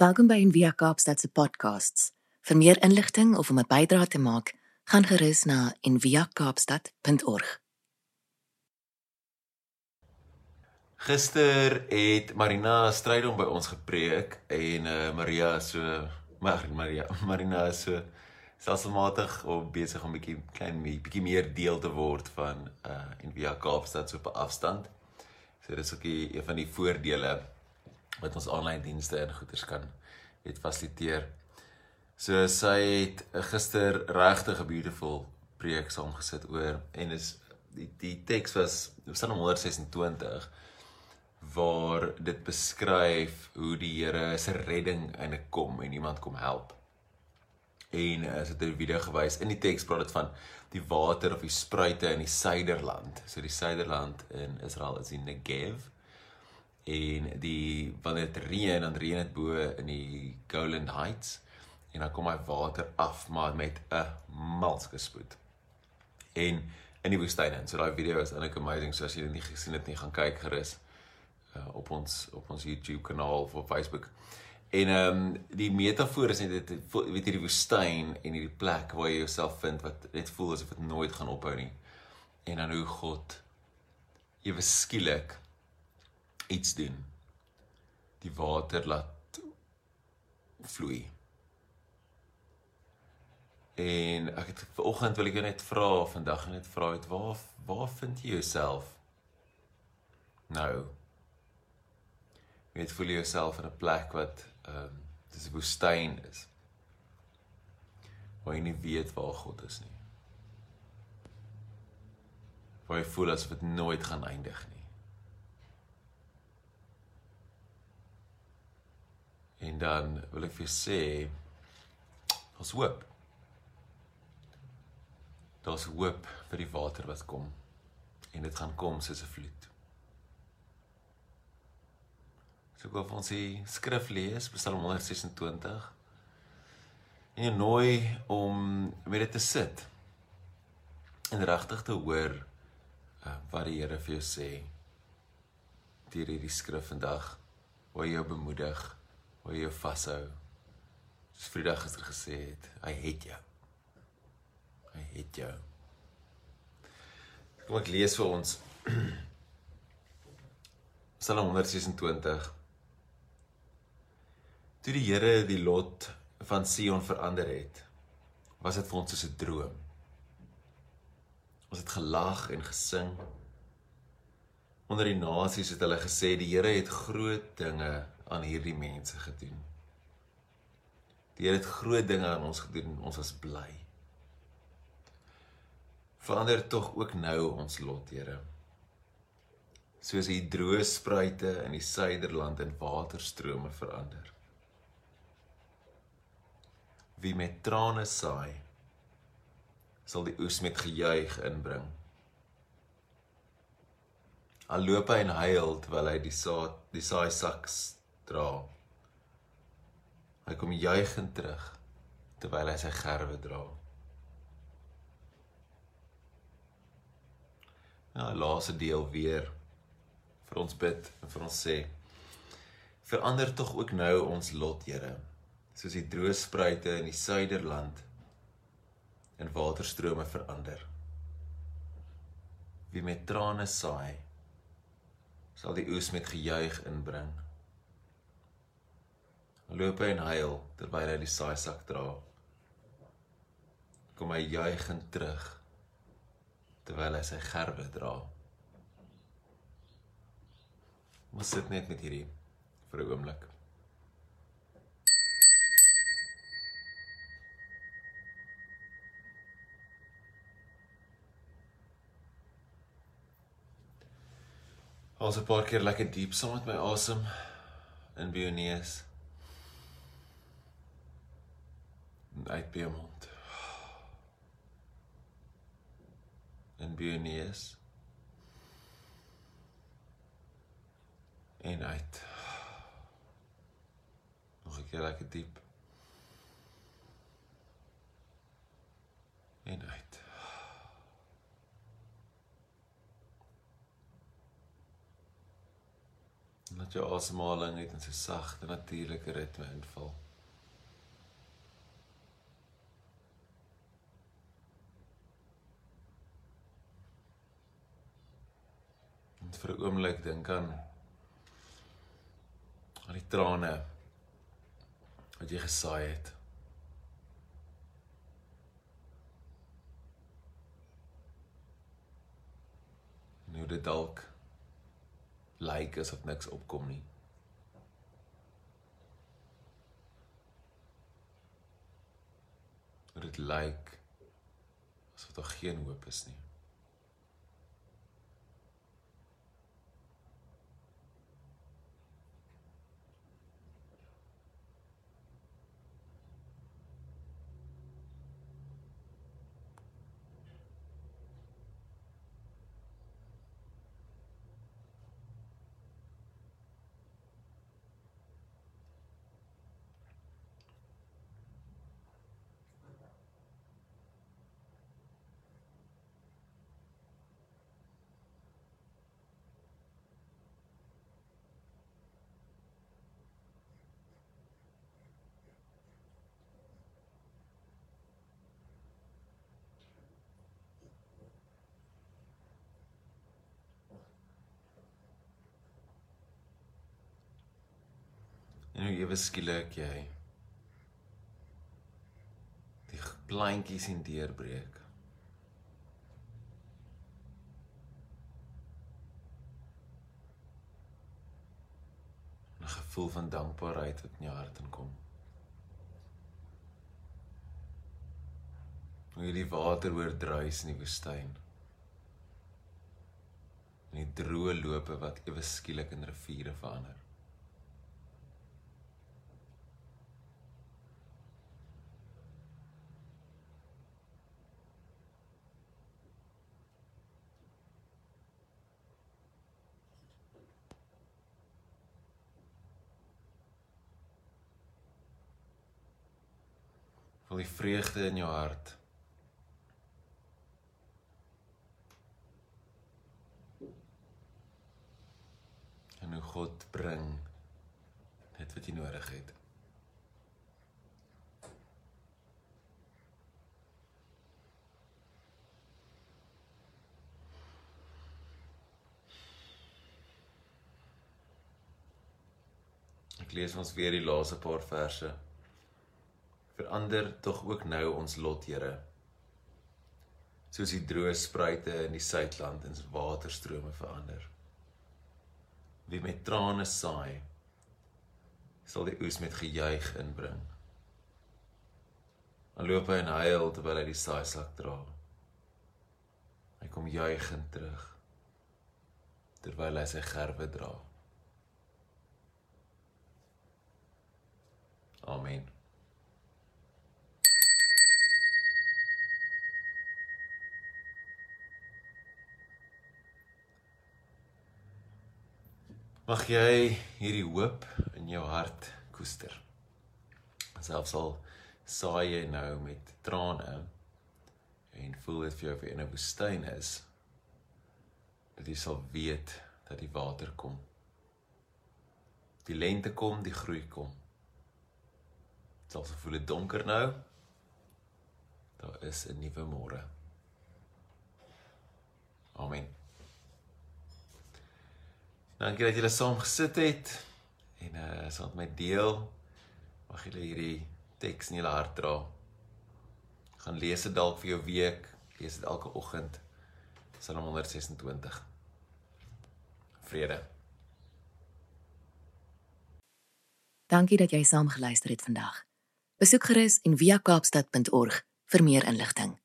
Welkom by Envia Kaapstad se podcasts. Vir meer inligting of om 'n bydrae te maak, gaan gerus na enviakaapstad.org. Gister het Marina Strydom by ons gepreek en uh, Maria so Mar Maria Marina so selfsmatig op besig om 'n bietjie klein bietjie meer deel te word van uh en via Kaapstad so op afstand. So dis ook een van die voordele wat ons aanlyn dienste en goeders kan het fasiliteer. So sy het gister regtig 'n beautiful preek saamgesit oor en is die die teks was Psalm 126 waar dit beskryf hoe die Here se redding in kom en iemand kom help. En as dit 'n video gewys in die teks praat dit van die water of die spruite in die suiderland. So die suiderland in Israel is die Negev. En die wanneer dit reën, dan reën dit bo in die Golan Heights en dan kom hy water af maar met 'n malske spoed. En in die woestyn en so daai video is eintlik amazing so as jy dit nie gesien het nie gaan kyk gerus uh, op ons op ons YouTube kanaal of op Facebook. En ehm um, die metafoor is net dit weet hierdie woestyn en hierdie plek waar jy jouself vind wat net voel asof dit nooit gaan ophou nie. En dan hoe God ewe skielik iets doen. Die water laat vloei. En ek het vanoggend wil ek jou net vra vandag net vra het waar waar vind jy jouself nou Jy voel jouself in 'n plek wat ehm um, dis 'n woestyn is. Waar jy nie weet waar God is nie. Waar jy voel asof dit nooit gaan eindig nie. En dan wil ek vir jou sê ons hoop. Daar's hoop vir die water wat kom en dit gaan kom soos 'n vloed. So wil vir ons die skrif lees, Psalm 126. En jy nooi om met dit te sit en regtig te hoor uh, wat die Here vir jou sê deur hierdie skrif vandag, waar jy jou bemoedig, waar jy jou vashou. Soos Vrydag gister gesê het, hy het jou. Hy het jou. Kom ek lees vir ons Psalm 126 Toe die Here die lot van Sion verander het, was dit vir ons soos 'n droom. Ons het gelag en gesing. Onder die nasies het hulle gesê die Here het groot dinge aan hierdie mense gedoen. Die Here het groot dinge aan ons gedoen en ons was bly. Verander tog ook nou ons lot, Here. Soos die droë spruite in die suiderland in waterstrome verander wie met trane saai sal die oes met gejuig inbring al loop hy en huil terwyl hy die saad die saai sak dra hy kom juigend terug terwyl hy sy gerwe dra nou laaste deel weer vir ons bid en vir ons sê verander tog ook nou ons lot Here soos die droë spruite in die suiderland in waterstrome verander. Wie met trane saai, sal die oes met gejuig inbring. Loop hy en huil terwyl hy die saaisak dra. Kom hy juigend terug terwyl hy sy gerwe dra. Ons sit net met hierdie vir 'n oomblik. Haal 'n paar keer lekker diep saam met my asem in by jou neus. Uit by jou mond. In by jou neus. En uit. Nog 'n keer lekker diep. En uit. Dat jou asemhaling net in 'n sagte natuurlike ritme inval. Vir 'n oomblik dink aan al die trane wat jy gesaai het. Nou dit dalk lyk asof niks opkom nie. Dit lyk asof daar geen hoop is nie. En nou ewe skielik jy die plantjies in deurbreek. Gevoel van dankbaarheid wat in jou hart inkom. Hoe hierdie water oordruis in die woestyn. En die droë lope wat ewe skielik in riviere verander. Voel die vreugde in jou hart. En hoe God bring dit wat jy nodig het. Ek lees ons weer die laaste paar verse verander tog ook nou ons lot, Here. Soos die droë spruite in die suidland in waterstrome verander. Wie met trane saai, sal die oes met gejuig inbring. Dan loop hy en huil terwyl hy die saaisak dra. Hy kom juigend terug terwyl hy sy gerwe dra. Amen. Mag jy hierdie hoop in jou hart koester. Selfs al saai jy nou met trane en voel dit vir jou of jy in 'n woestyn is, dat jy sal weet dat die water kom. Die lente kom, die groei kom. Selfs al voel dit donker nou, daar is 'n nuwe môre. Amen. Dankie dat julle saam gesit het en uh saam met my deel. Mag julle hierdie teks in julle hart dra. Gaan lees dit dalk vir jou week, lees dit elke oggend. Psalm 126. Vrede. Dankie dat jy saam geluister het vandag. Besoek gerus en via kaapstad.org vir meer inligting.